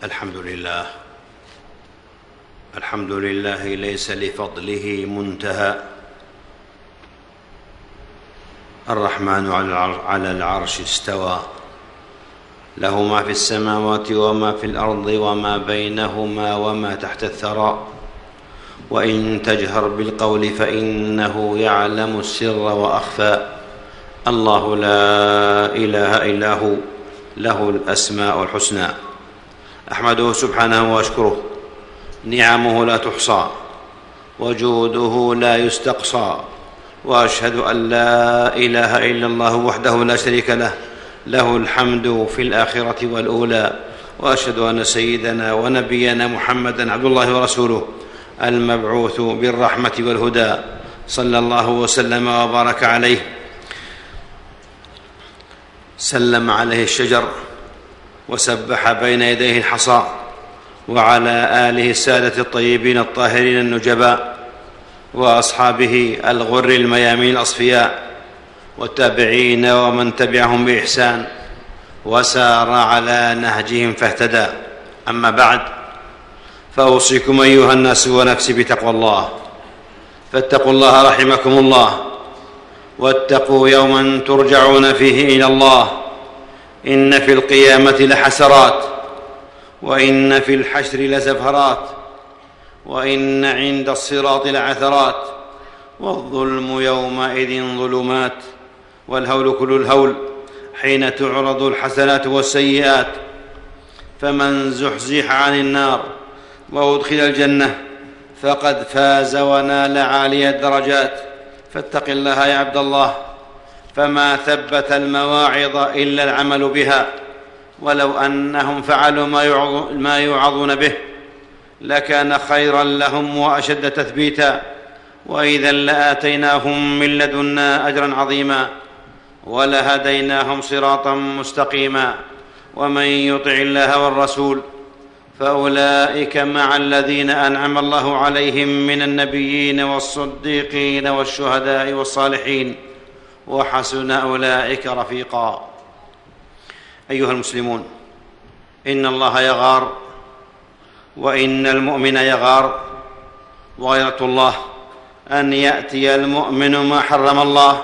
الحمد لله. الحمد لله ليس لفضله منتهى. الرحمن على العرش استوى. له ما في السماوات وما في الأرض وما بينهما وما تحت الثرى. وإن تجهر بالقول فإنه يعلم السر وأخفى. الله لا إله إلا هو. له الأسماء الحسنى. أحمده سبحانه وأشكره. نعمه لا تحصى. وجوده لا يستقصى. وأشهد أن لا إله إلا الله وحده لا شريك له. له الحمد في الآخرة والأولى. وأشهد أن سيدنا ونبينا محمدا عبد الله ورسوله. المبعوث بالرحمة والهدى. صلى الله وسلم وبارك عليه. سلم عليه الشجر. وسبح بين يديه الحصى وعلى آله السادة الطيبين الطاهرين النجباء وأصحابه الغر الميامين الأصفياء والتابعين ومن تبعهم بإحسان وسار على نهجهم فاهتدى. أما بعد فأوصيكم أيها الناس ونفسي بتقوى الله. فاتقوا الله رحمكم الله واتقوا يوما ترجعون فيه إلى الله. إن في القيامة لحسرات وإن في الحشر لزفرات وإن عند الصراط لعثرات والظلم يومئذ ظلمات والهول كل الهول حين تعرض الحسنات والسيئات فمن زحزح عن النار وأدخل الجنة فقد فاز ونال عالي الدرجات. فاتق الله يا عبد الله. فما ثبت المواعظ إلا العمل بها. ولو أنهم فعلوا ما يوعظون به لكان خيرا لهم وأشد تثبيتا. وإذا لآتيناهم من لدنا أجرا عظيما ولهديناهم صراطا مستقيما. ومن يطع الله والرسول فأولئك مع الذين أنعم الله عليهم من النبيين والصديقين والشهداء والصالحين. وحسن أولئك رفيقا. أيها المسلمون إن الله يغار وإن المؤمن يغار. وغيرة الله أن يأتي المؤمن ما حرم الله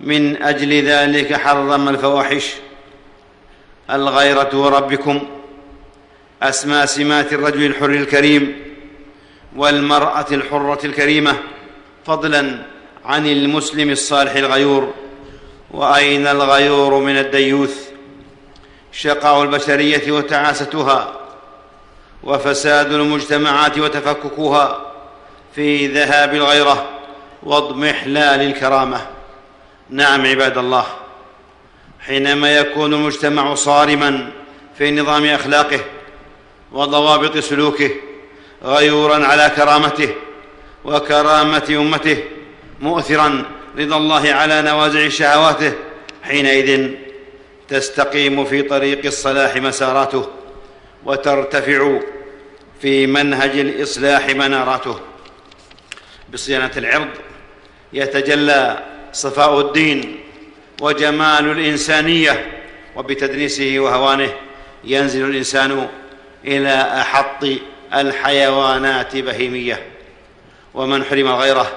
من أجل ذلك حرم الفواحش. الغيرة ربكم أسمى سمات الرجل الحر الكريم والمرأة الحرة الكريمة فضلا عن المسلم الصالح الغيور وأين الغيور من الديوث؟ شقاء البشرية وتعاستها وفساد المجتمعات وتفككها في ذهاب الغيرة واضمحلال الكرامة. نعم عباد الله حينما يكون المجتمع صارما في نظام أخلاقه وضوابط سلوكه غيورا على كرامته وكرامة أمته مؤثرا رضا الله على نوازع شهواته حينئذ تستقيم في طريق الصلاح مساراته وترتفع في منهج الإصلاح مناراته. بصيانة العرض يتجلى صفاء الدين وجمال الإنسانية وبتدنيسه وهوانه ينزل الإنسان إلى أحط الحيوانات بهيمية. ومن حرم الغيره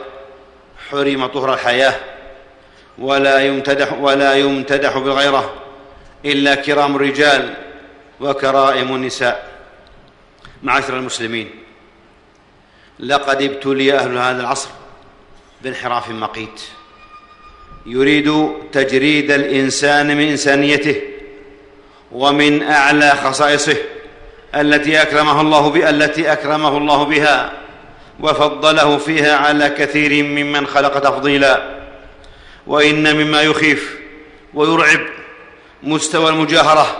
حرم طهر الحياة ولا يمتدح ولا يمتدح بالغيره إلا كرام الرجال وكرائم النساء. معاشر المسلمين لقد ابتلي أهل هذا العصر بانحراف مقيت. يريد تجريد الإنسان من إنسانيته ومن أعلى خصائصه التي أكرمه الله التي أكرمه الله بها. وفضله فيها على كثير ممن خلق تفضيلا. وإن مما يخيف ويرعب مستوى المجاهرة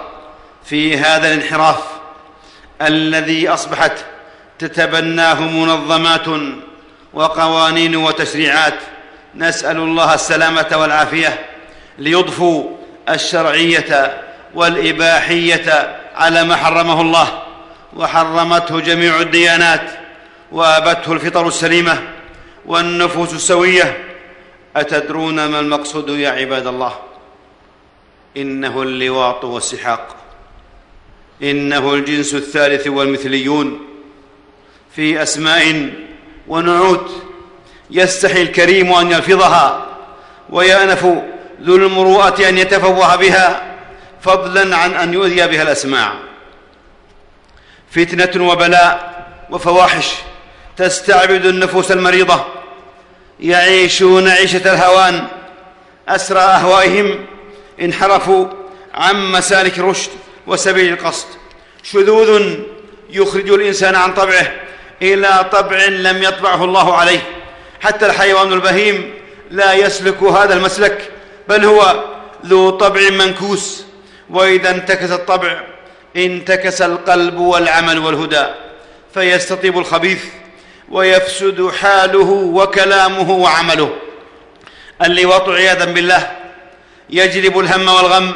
في هذا الانحراف الذي أصبحت تتبناه منظمات وقوانين وتشريعات نسأل الله السلامة والعافية ليضفوا الشرعية والإباحية على ما حرمه الله وحرمته جميع الديانات. وابته الفطر السليمة والنفوس السوية. أتدرون ما المقصود يا عباد الله؟ إنه اللواط والسحاق. إنه الجنس الثالث والمثليون. في أسماء ونعوت يستحي الكريم أن يلفظها ويأنف ذو المروءة أن يتفوه بها فضلا عن أن يؤذي بها الاسماع فتنة وبلاء وفواحش تستعبد النفوس المريضة يعيشون عيشة الهوان أسرى أهوائهم انحرفوا عن مسالك الرشد وسبيل القصد. شذوذ يخرج الإنسان عن طبعه إلى طبع لم يطبعه الله عليه. حتى الحيوان البهيم لا يسلك هذا المسلك بل هو ذو طبع منكوس. وإذا انتكس الطبع انتكس القلب والعمل والهدى فيستطيب الخبيث. ويفسد حاله وكلامه وعمله. اللواط عياذا بالله يجلب الهم والغم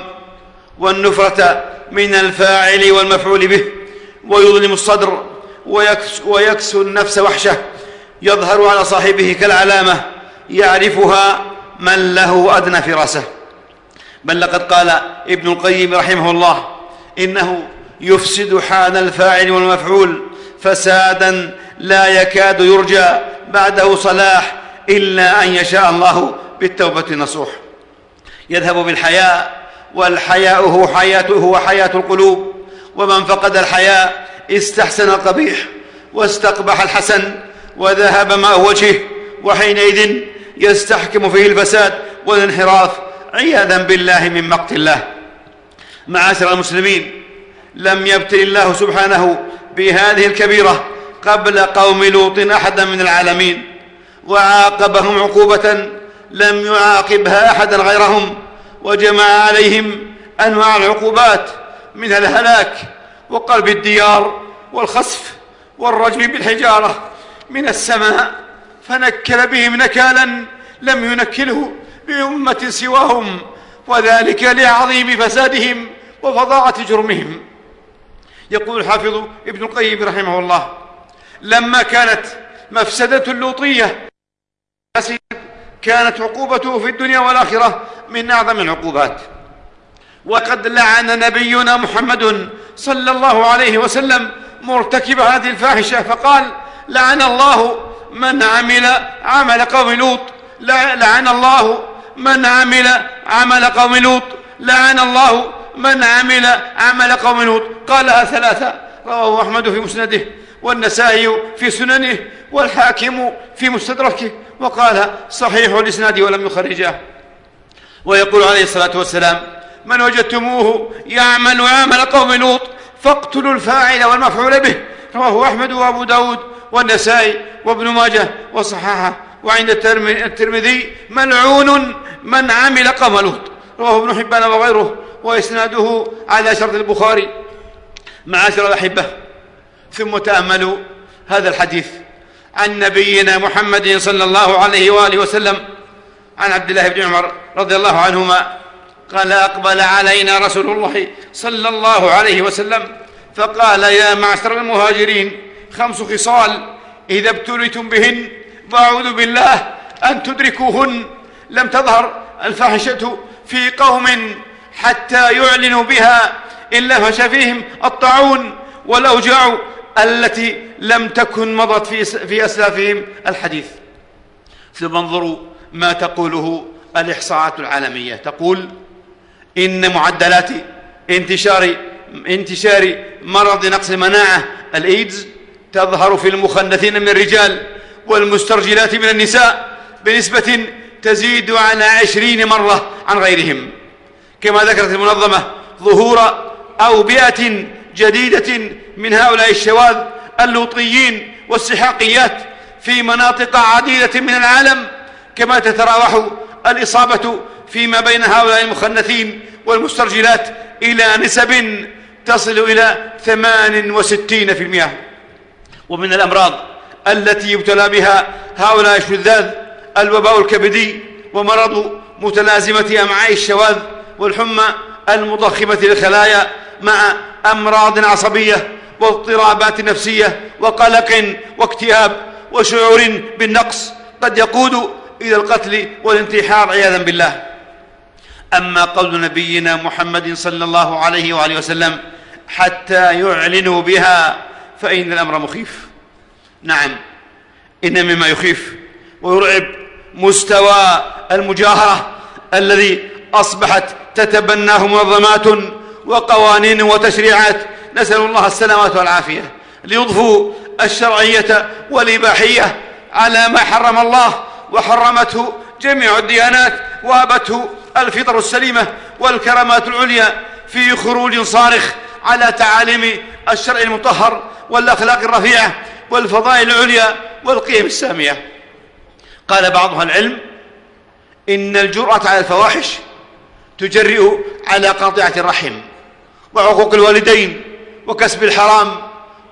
والنفرة من الفاعل والمفعول به ويظلم الصدر ويكسو النفس وحشة يظهر على صاحبه كالعلامة يعرفها من له أدنى فراسة. بل لقد قال ابن القيم رحمه الله إنه يفسد حال الفاعل والمفعول فسادا لا يكاد يرجى بعده صلاح إلا أن يشاء الله بالتوبة النصوح يذهب بالحياء والحياء هو حياته هو حياة القلوب. ومن فقد الحياء استحسن القبيح واستقبح الحسن وذهب ماء وجهه وحينئذ يستحكم فيه الفساد والانحراف عياذا بالله من مقت الله. معاشر المسلمين لم يبتل الله سبحانه بهذه الكبيرة قبل قوم لوط أحدا من العالمين وعاقبهم عقوبة لم يعاقبها أحدا غيرهم وجمع عليهم أنواع العقوبات من الهلاك وقلب الديار والخسف والرجم بالحجارة من السماء فنكل بهم نكالا لم ينكله بأمة سواهم وذلك لعظيم فسادهم وفظاعة جرمهم. يقول الحافظ ابن القيم رحمه الله لما كانت مفسدة اللوطية كانت عقوبته في الدنيا والآخرة من أعظم العقوبات. وقد لعن نبينا محمد صلى الله عليه وسلم مرتكب هذه الفاحشة فقال لعن الله من عمل عمل قوم لوط. لعن الله من عمل عمل قوم لوط. لعن الله من عمل عمل قوم لوط. قالها ثلاثة رواه أحمد في مسنده. والنسائي في سننه والحاكم في مستدركه وقال صحيح الإسناد ولم يخرجه. ويقول عليه الصلاة والسلام من وجدتموه يعمل عمل قوم لوط فاقتلوا الفاعل والمفعول به. رواه أحمد وأبو داود والنسائي وابن ماجه وصححه. وعند الترمذي ملعون من عمل قوم لوط. رواه ابن حبان وغيره. وإسناده على شرط البخاري. معاشر الأحبة. ثم تأملوا هذا الحديث عن نبينا محمد صلى الله عليه وآله وسلم عن عبد الله بن عمر رضي الله عنهما قال أقبل علينا رسول الله صلى الله عليه وسلم فقال يا معشر المهاجرين خمس خصال إذا ابتليتم بهن فأعوذ بالله أن تدركوهن لم تظهر الفاحشة في قوم حتى يعلنوا بها إلا فش فيهم الطاعون والاوجاع التي لم تكن مضت في في أسلافهم الحديث. ثم انظروا ما تقوله الإحصاءات العالمية. تقول إن معدلات انتشار انتشار مرض نقص المناعه الإيدز تظهر في المخنثين من الرجال والمسترجلات من النساء بنسبة تزيد على عشرين مرة عن غيرهم. كما ذكرت المنظمة ظهور أوبئة جديدة من هؤلاء الشواذ اللوطيين والسحاقيات في مناطق عديدة من العالم كما تتراوح الإصابة فيما بين هؤلاء المخنثين والمسترجلات إلى نسب تصل إلى ثمان وستين في المئة. ومن الأمراض التي يبتلى بها هؤلاء الشذاذ الوباء الكبدي ومرض متلازمة أمعاء الشواذ والحمى المضخمة للخلايا مع أمراض عصبية واضطرابات نفسية وقلق واكتئاب وشعور بالنقص قد يقود إلى القتل والانتحار عياذا بالله. أما قول نبينا محمد صلى الله عليه وآله وسلم حتى يعلنوا بها فإن الأمر مخيف. نعم إن مما يخيف ويرعب مستوى المجاهرة الذي أصبحت تتبناه منظمات وقوانين وتشريعات نسأل الله السلامة والعافية ليضفوا الشرعية والإباحية على ما حرم الله وحرمته جميع الديانات وابته الفطر السليمة والكرامات العليا في خروج صارخ على تعاليم الشرع المطهر والأخلاق الرفيعة والفضائل العليا والقيم السامية. قال بعض العلم إن الجرأة على الفواحش تجرئ على قاطعة الرحم وعقوق الوالدين وكسب الحرام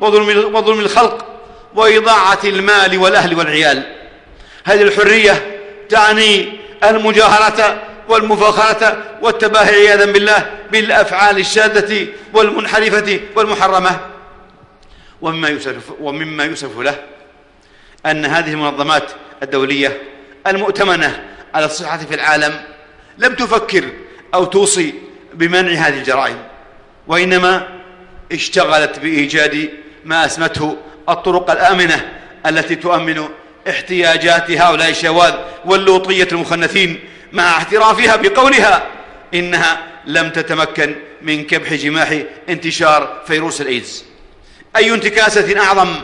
وظلم, وظلم الخلق وإضاعة المال والأهل والعيال. هذه الحرية تعني المجاهرة والمفاخرة والتباهي عياذا بالله بالأفعال الشاذة والمنحرفة والمحرمة. ومما يسف, ومما يسف له أن هذه المنظمات الدولية المؤتمنة على الصحة في العالم لم تفكر أو توصي بمنع هذه الجرائم وإنما اشتغلت بإيجاد ما أسمته الطرق الآمنة التي تؤمن احتياجات هؤلاء الشواذ واللوطية المخنثين مع اعترافها بقولها إنها لم تتمكن من كبح جماح انتشار فيروس الإيدز. أي انتكاسة أعظم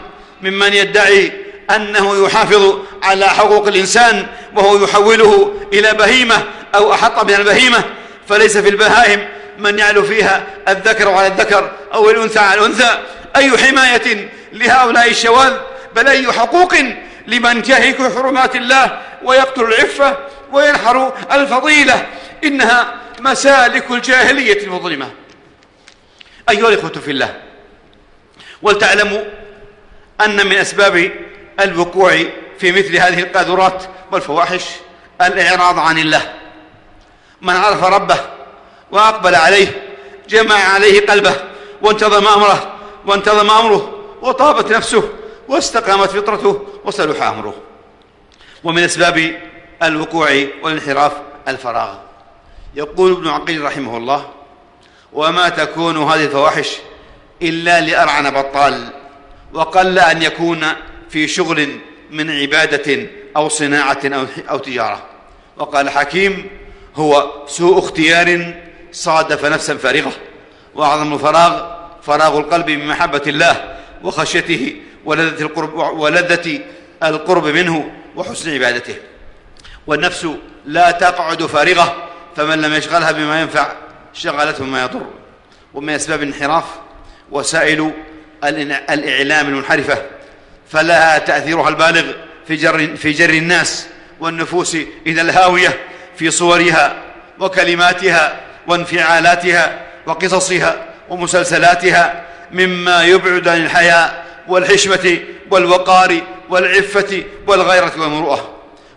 ممن يدعي أنه يحافظ على حقوق الإنسان وهو يحوله إلى بهيمة أو أحط من البهيمة فليس في البهائم من يعلو فيها الذكر على الذكر أو الأنثى على الأنثى. أي حماية لهؤلاء الشواذ؟ بل أي حقوق لمن ينتهك حرمات الله ويقتل العفة وينحر الفضيلة؟ إنها مسالك الجاهلية المظلمة. أيها الإخوة في الله ولتعلموا أن من أسباب الوقوع في مثل هذه القاذورات والفواحش الإعراض عن الله. من عرف ربه وأقبل عليه جمع عليه قلبه وانتظم أمره وانتظم أمره وطابت نفسه واستقامت فطرته وصلح أمره. ومن أسباب الوقوع والانحراف الفراغ. يقول ابن عقيل رحمه الله وما تكون هذه الفواحش إلا لأرعن بطال وقل أن يكون في شغل من عبادة أو صناعة أو تجارة. وقال حكيم هو سوء اختيار صادف نفسا فارغة وأعظم الفراغ فراغ القلب من محبة الله وخشيته ولذة القرب, ولذة القرب منه وحسن عبادته. والنفس لا تقعد فارغة فمن لم يشغلها بما ينفع شغلته بما يضر. ومن أسباب الانحراف وسائل الإعلام المنحرفة فلها تأثيرها البالغ في جر, في جر الناس والنفوس إلى الهاوية في صورها وكلماتها وانفعالاتها وقصصها ومسلسلاتها مما يبعد عن الحياء والحشمة والوقار والعفة والغيرة والمروءة.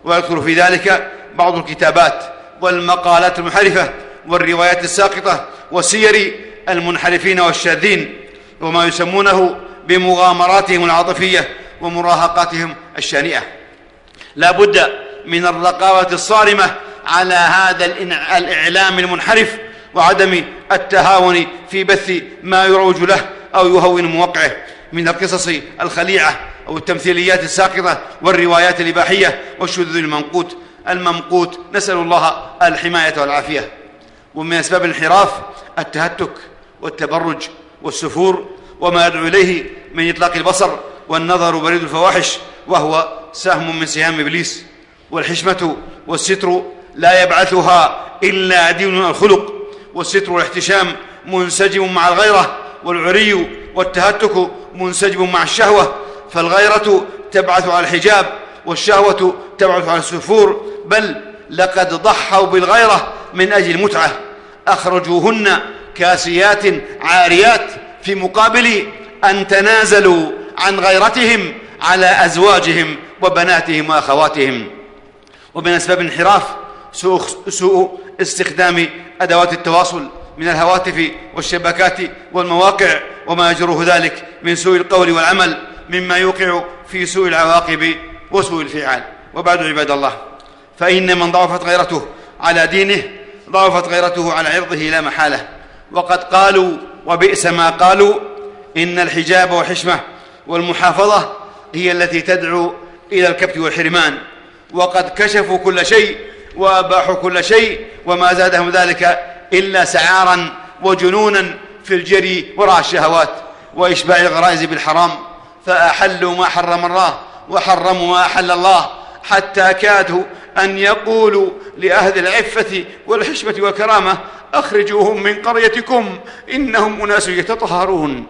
ويذكر في ذلك بعض الكتابات والمقالات المنحرفة والروايات الساقطة وسير المنحرفين والشاذين وما يسمونه بمغامراتهم العاطفية ومراهقاتهم الشانئة لا بد من الرقابة الصارمة على هذا الإعلام المنحرف وعدم التهاون في بث ما يروج له أو يهون موقعه من القصص الخليعة أو التمثيليات الساقطة والروايات الإباحية والشذوذ المنقوت الممقوت. نسأل الله الحماية والعافية. ومن أسباب الانحراف التهتك والتبرج والسفور وما يدعو إليه من إطلاق البصر والنظر بريد الفواحش وهو سهم من سهام إبليس والحشمة والستر لا يبعثها إلا دين الخلق والستر والاحتشام منسجم مع الغيرة والعري والتهتك منسجم مع الشهوة فالغيرة تبعث على الحجاب والشهوة تبعث على السفور بل لقد ضحوا بالغيرة من أجل المتعة أخرجوهن كاسيات عاريات في مقابل أن تنازلوا عن غيرتهم على أزواجهم وبناتهم وأخواتهم. ومن أسباب الانحراف سوء, سوء استخدام أدوات التواصل من الهواتف والشبكات والمواقع وما يجره ذلك من سوء القول والعمل مما يوقع في سوء العواقب وسوء الفعال. وبعد عباد الله فإن من ضعفت غيرته على دينه ضعفت غيرته على عرضه لا محالة. وقد قالوا وبئس ما قالوا إن الحجاب والحشمة والمحافظة هي التي تدعو إلى الكبت والحرمان. وقد كشفوا كل شيء وأباحوا كل شيء وما زادهم ذلك إلا سعارا وجنونا في الجري وراء الشهوات وإشباع الغرائز بالحرام فأحلوا ما حرم الله وحرموا ما أحل الله حتى كادوا أن يقولوا لأهل العفة والحشمة والكرامة أخرجوهم من قريتكم إنهم أناس يتطهرون.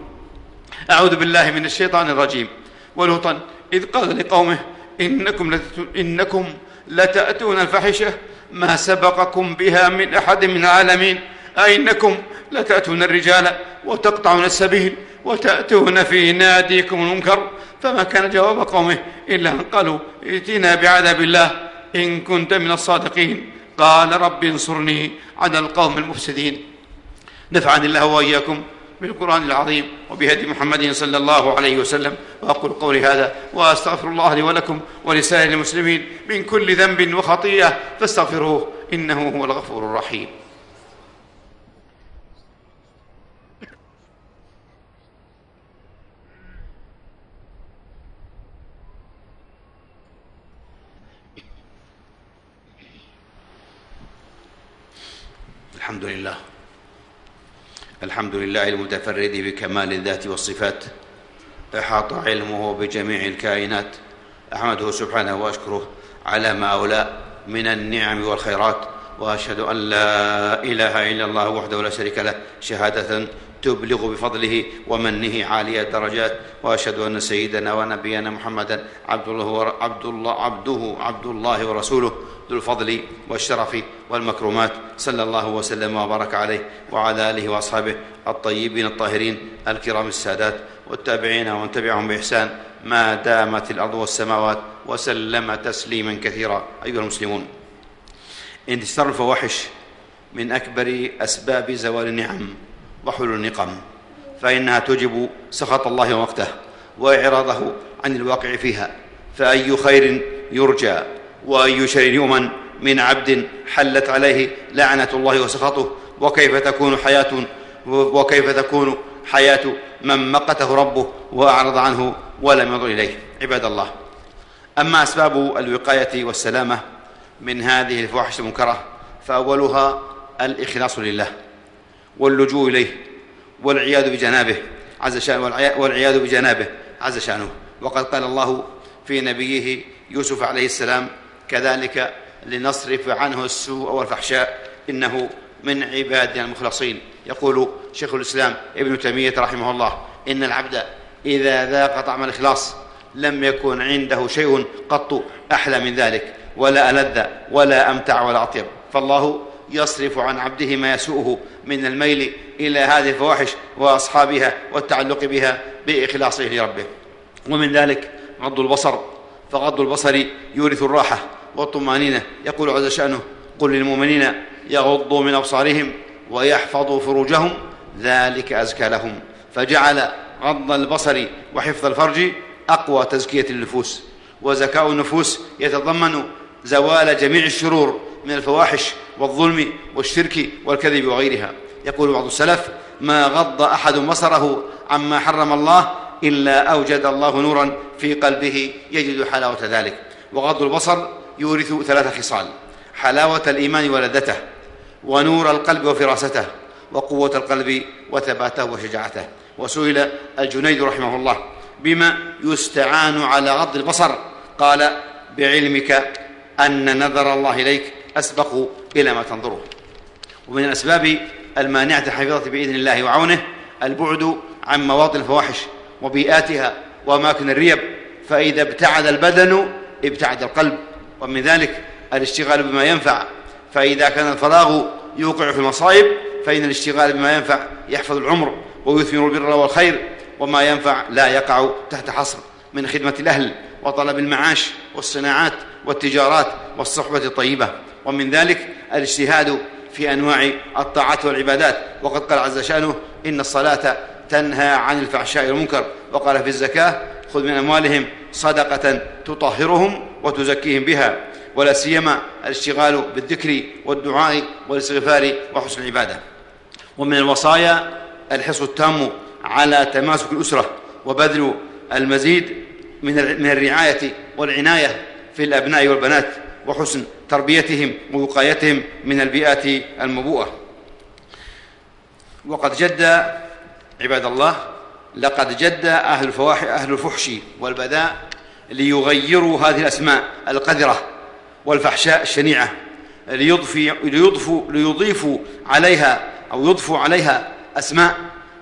أعوذ بالله من الشيطان الرجيم. ولوطا إذ قال لقومه إنكم, إنكم لتأتون الفحشة ما سبقكم بها من أحد من العالمين. أئنكم لتأتون الرجال وتقطعون السبيل وتأتون في ناديكم المنكر. فما كان جواب قومه إلا أن قالوا ائتنا بعذاب الله إن كنت من الصادقين. قال رب انصرني على القوم المفسدين. نفعني الله وإياكم بالقرآن العظيم وبهدي محمد صلى الله عليه وسلم وأقول قولي هذا وأستغفر الله لي ولكم ولسائر المسلمين من كل ذنب وخطيئة فاستغفروه إنه هو الغفور الرحيم. الحمد لله. الحمد لله المتفرد بكمال الذات والصفات إحاط علمه بجميع الكائنات. أحمده سبحانه وأشكره على ما أولى من النعم والخيرات وأشهد أن لا إله إلا الله وحده لا شريك له شهادة تبلغ بفضله ومنه عالي الدرجات وأشهد أن سيدنا ونبينا محمدا عبد الله عبد الله عبده عبد الله ورسوله. ذو الفضل والشرف والمكرمات. صلى الله وسلم وبارك عليه وعلى آله وأصحابه الطيبين الطاهرين الكرام السادات والتابعين ومن تبعهم بإحسان. ما دامت الأرض والسماوات وسلم تسليما كثيرا. أيها المسلمون انتشار الفواحش من أكبر أسباب زوال النعم. وحلول النقم فإنها توجب سخط الله وقته وإعراضه عن الواقع فيها. فأي خير يرجى وأي شر يؤمن من عبد حلت عليه لعنة الله وسخطه؟ وكيف تكون حياة وكيف تكون حياة من مقته ربه وأعرض عنه ولم ينظر إليه؟ عباد الله أما أسباب الوقاية والسلامة من هذه الفواحش المنكرة فأولها الإخلاص لله. واللجوء إليه والعياذ بجنابه عز شأنه والعياذ بجنابه عز شأنه. وقد قال الله في نبيه يوسف عليه السلام كذلك لنصرف عنه السوء والفحشاء إنه من عبادنا المخلصين. يقول شيخ الإسلام ابن تيمية رحمه الله إن العبد إذا ذاق طعم الإخلاص لم يكن عنده شيء قط أحلى من ذلك ولا ألذ ولا أمتع ولا أطيب. فالله يصرف عن عبده ما يسوءه من الميل إلى هذه الفواحش وأصحابها والتعلق بها بإخلاصه لربه. ومن ذلك غض البصر فغض البصر يورث الراحة والطمأنينة. يقول عز شأنه قل للمؤمنين يغضوا من أبصارهم ويحفظوا فروجهم ذلك أزكى لهم. فجعل غض البصر وحفظ الفرج أقوى تزكية النفوس وزكاء النفوس يتضمن زوال جميع الشرور من الفواحش والظلم والشرك والكذب وغيرها. يقول بعض السلف ما غض أحد بصره عما حرم الله إلا أوجد الله نورا في قلبه يجد حلاوة ذلك. وغض البصر يورث ثلاث خصال حلاوة الإيمان ولذته ونور القلب وفراسته وقوة القلب وثباته وشجاعته. وسئل الجنيد رحمه الله بما يستعان على غض البصر؟ قال بعلمك أن نذر الله إليك أسبق إلى ما تنظره. ومن الأسباب المانعة الحفيظه بإذن الله وعونه البعد عن مواطن الفواحش وبيئاتها وأماكن الريب فإذا ابتعد البدن ابتعد القلب. ومن ذلك الاشتغال بما ينفع فإذا كان الفراغ يوقع في المصائب فإن الاشتغال بما ينفع يحفظ العمر ويثمر البر والخير وما ينفع لا يقع تحت حصر. من خدمة الأهل وطلب المعاش والصناعات والتجارات والصحبة الطيبة. ومن ذلك الاجتهاد في أنواع الطاعات والعبادات. وقد قال عز شأنه إن الصلاة تنهى عن الفحشاء والمنكر. وقال في الزكاة خذ من أموالهم صدقة تطهرهم وتزكيهم بها. ولا سيما الاشتغال بالذكر والدعاء والاستغفار وحسن العبادة. ومن الوصايا الحرص التام على تماسك الأسرة وبذل المزيد من الرعاية والعناية في الأبناء والبنات. وحسن تربيتهم ووقايتهم من البيئات المبوءة. وقد جد عباد الله لقد جد أهل الفواحش أهل الفحش والبذاء ليغيروا هذه الأسماء القذرة والفحشاء الشنيعة ليضفي ليضفوا ليضيفوا عليها أو يضفوا عليها أسماء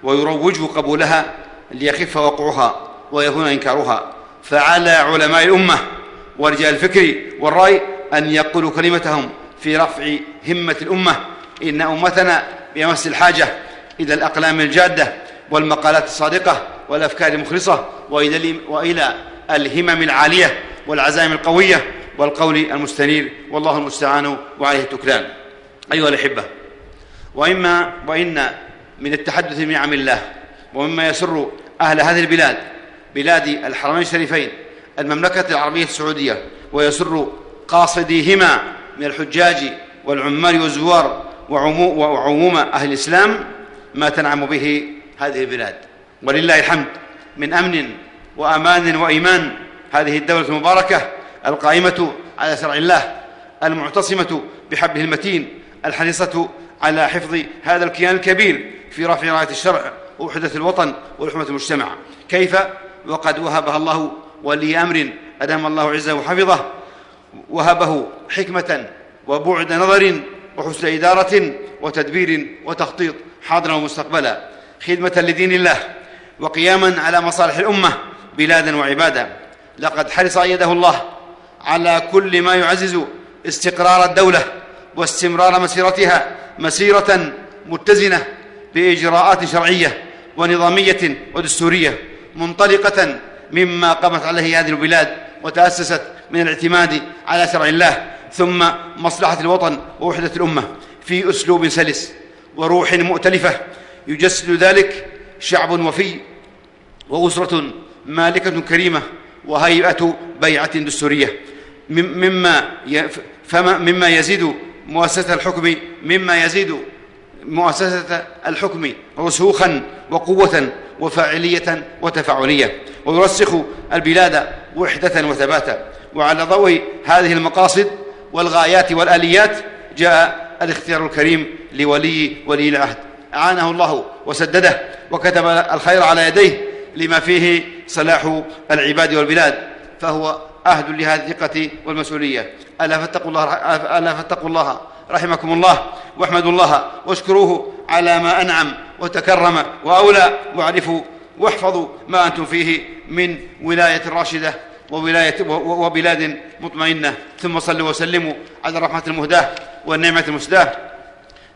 ويروجوا قبولها ليخف وقعها ويهون إنكارها. فعلى علماء الأمة ورجال الفكر والرأي أن يقولوا كلمتهم في رفع همة الأمة. إن أمتنا بأمس الحاجة إلى الأقلام الجادة والمقالات الصادقة والأفكار المخلصة وإلى الهمم العالية والعزائم القوية والقول المستنير. والله المستعان وعليه التكلان أيها الأحبة وإما وإن من التحدث بنعم الله ومما يسر أهل هذه البلاد بلاد الحرمين الشريفين المملكة العربية السعودية ويسر قاصديهما من الحجاج والعمال والزوار وعموم أهل الإسلام ما تنعم به هذه البلاد. ولله الحمد من أمن وأمان وإيمان هذه الدولة المباركة القائمة على شرع الله المعتصمة بحبه المتين الحريصة على حفظ هذا الكيان الكبير في رفع راية الشرع ووحدة الوطن ولحمة المجتمع. كيف؟ وقد وهبها الله ولي أمر أدام الله عزه وحفظه وهبه حكمة وبعد نظر وحسن إدارة وتدبير وتخطيط حاضرا ومستقبلا. خدمة لدين الله وقياما على مصالح الأمة بلادا وعبادا. لقد حرص أيده الله على كل ما يعزز استقرار الدولة واستمرار مسيرتها مسيرة متزنة بإجراءات شرعية ونظامية ودستورية منطلقة مما قامت عليه هذه البلاد وتأسست من الاعتماد على شرع الله ثم مصلحة الوطن ووحدة الأمة في أسلوب سلس وروح مؤتلفة. يجسد ذلك شعب وفي وأسرة مالكة كريمة وهيئة بيعة دستورية. مما فما مما يزيد مؤسسة الحكم مما يزيد مؤسسة الحكم رسوخا وقوة وفاعلية وتفاعلية. ويرسخ البلاد وحدة وثباتا. وعلى ضوء هذه المقاصد والغايات والآليات جاء الاختيار الكريم لولي ولي العهد. أعانه الله وسدده وكتب الخير على يديه لما فيه صلاح العباد والبلاد فهو أهد لهذه الثقة والمسؤولية. ألا فاتقوا الله ألا فاتقوا الله رحمكم الله واحمدوا الله واشكروه على ما أنعم وتكرم وأولى. واعرفوا واحفظوا ما أنتم فيه من ولاية راشدة. وولاية وبلاد مطمئنة. ثم صلوا وسلموا على الرحمة المهداة والنعمة المسداة.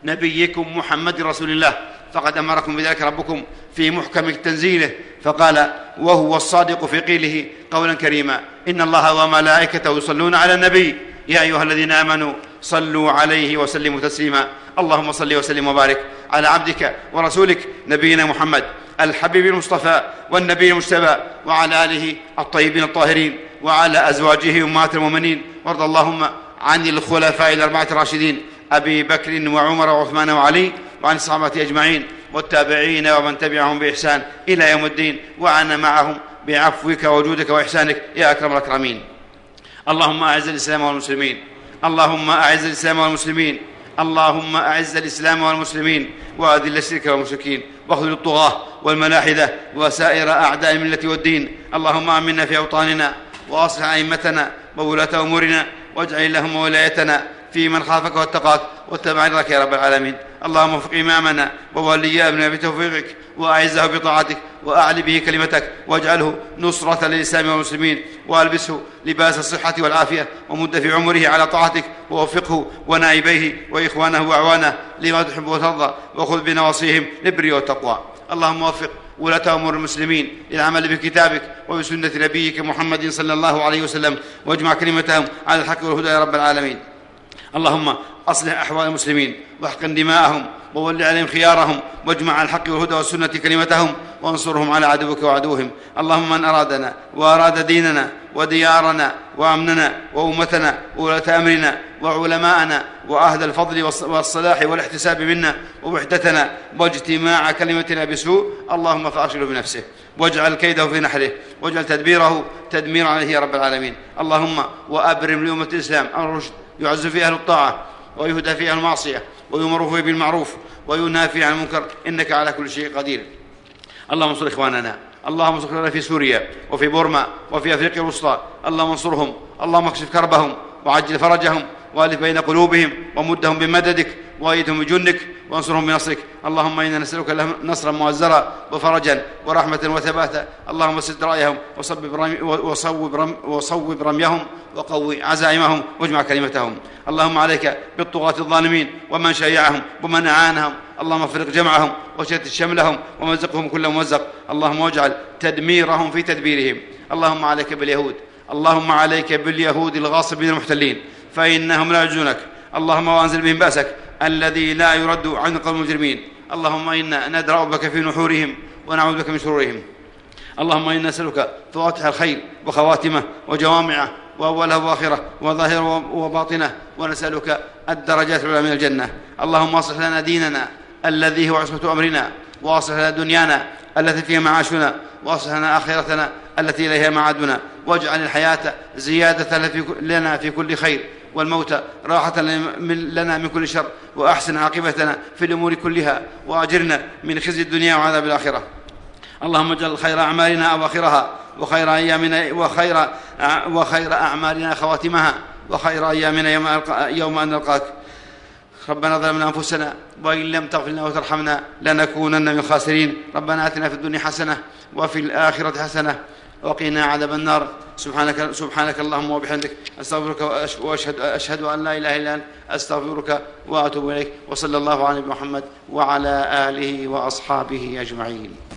نبيكم محمد رسول الله. فقد أمركم بذلك ربكم في محكم تنزيله. فقال وهو الصادق في قيله قولا كريما إن الله وملائكته يصلون على النبي. يا أيها الذين آمنوا صلوا عليه وسلموا تسليما. اللهم صل وسلم وبارك على عبدك ورسولك نبينا محمد. الحبيب المصطفى والنبي المجتبى وعلى آله الطيبين الطاهرين وعلى أزواجه أمهات المؤمنين. وارض اللهم عن الخلفاء الأربعة الراشدين أبي بكر وعمر وعثمان وعلي وعن الصحابة أجمعين والتابعين ومن تبعهم بإحسان إلى يوم الدين. وعنا معهم بعفوك وجودك وإحسانك يا أكرم الأكرمين. اللهم أعز الإسلام والمسلمين. اللهم أعز الإسلام والمسلمين. اللهم أعز الإسلام والمسلمين وأذل الشرك والمشركين واخذل الطغاة والملاحدة وسائر أعداء الملة والدين. اللهم آمنا في أوطاننا وأصلح أئمتنا وولاة أمورنا واجعل اللهم ولايتنا في من خافك واتقاك واتبع رضاك يا رب العالمين. اللهم وفق إمامنا وولي أمرنا بتوفيقك وأعزه بطاعتك وأعلي به كلمتك واجعله نصرة للإسلام والمسلمين وألبسه لباس الصحة والعافية ومد في عمره على طاعتك ووفقه ونائبيه وإخوانه وأعوانه لما تحب وترضى وخذ بنواصيهم للبر والتقوى. اللهم وفق ولاة أمور المسلمين للعمل بكتابك وبسنة نبيك محمد صلى الله عليه وسلم واجمع كلمتهم على الحق والهدى يا رب العالمين. اللهم أصلح أحوال المسلمين واحقن دماءهم وول عليهم خيارهم واجمع على الحق والهدى والسنة كلمتهم وانصرهم على عدوك وعدوهم. اللهم من أرادنا وأراد ديننا وديارنا وأمننا وأمتنا وولاة أمرنا وعلماءنا وأهل الفضل والصلاح والاحتساب منا ووحدتنا واجتماع كلمتنا بسوء اللهم فأرشله بنفسه واجعل كيده في نحره واجعل تدبيره تدميرا عليه يا رب العالمين. اللهم وأبرم لأمة الإسلام الرشد يعز فيه أهل الطاعة ويهدى فيه أهل المعصية ويمر فيه بالمعروف وينهى فيه عن المنكر. إنك على كل شيء قدير. اللهم انصر إخواننا. اللهم انصر في سوريا وفي بورما وفي أفريقيا الوسطى. اللهم انصرهم. اللهم اكشف كربهم وعجل فرجهم. والف بين قلوبهم ومدهم بمددك وأيدهم بجنك وانصرهم بنصرك. اللهم إنا نسألك نصرا مؤزرا وفرجا ورحمة وثباتا. اللهم سد رأيهم وصبب رمي وصوب, رمي وصوب رميهم وقوي عزائمهم واجمع كلمتهم. اللهم عليك بالطغاة الظالمين ومن شيعهم ومن أعانهم. اللهم افرق جمعهم وشتت شملهم ومزقهم كل ممزق. اللهم واجعل تدميرهم في تدبيرهم. اللهم عليك باليهود. اللهم عليك باليهود الغاصبين المحتلين. فإنهم لا يعجزونك اللهم وأنزل بهم بأسك. الذي لا يرد عن القوم المجرمين. اللهم إنا ندرأ بك في نحورهم ونعوذ بك من شرورهم. اللهم إنا نسألك فواتح الخير وخواتمه وجوامعه وأوله وآخره وظاهره وباطنه ونسألك الدرجات العلى من الجنة. اللهم أصلح لنا ديننا الذي هو عصمة أمرنا. وأصلح لنا دنيانا التي فيها معاشنا. وأصلح لنا آخرتنا التي إليها معادنا. واجعل الحياة زيادة لنا في كل خير. والموت راحة لنا من كل شر وأحسن عاقبتنا في الأمور كلها وأجرنا من خزي الدنيا وعذاب الآخرة. اللهم اجعل خير أعمالنا أواخرها وخير أيامنا وخير وخير أعمالنا خواتمها وخير أيامنا يوم, يوم أن نلقاك. ربنا ظلمنا أنفسنا وإن لم تغفر لنا وترحمنا لنكونن من الخاسرين. ربنا آتنا في الدنيا حسنة وفي الآخرة حسنة. وقنا عذاب النار. سبحانك سبحانك اللهم وبحمدك أستغفرك واشهد أشهد أن لا إله إلا أنت أستغفرك وأتوب إليك وصلى الله على محمد وعلى آله وأصحابه أجمعين.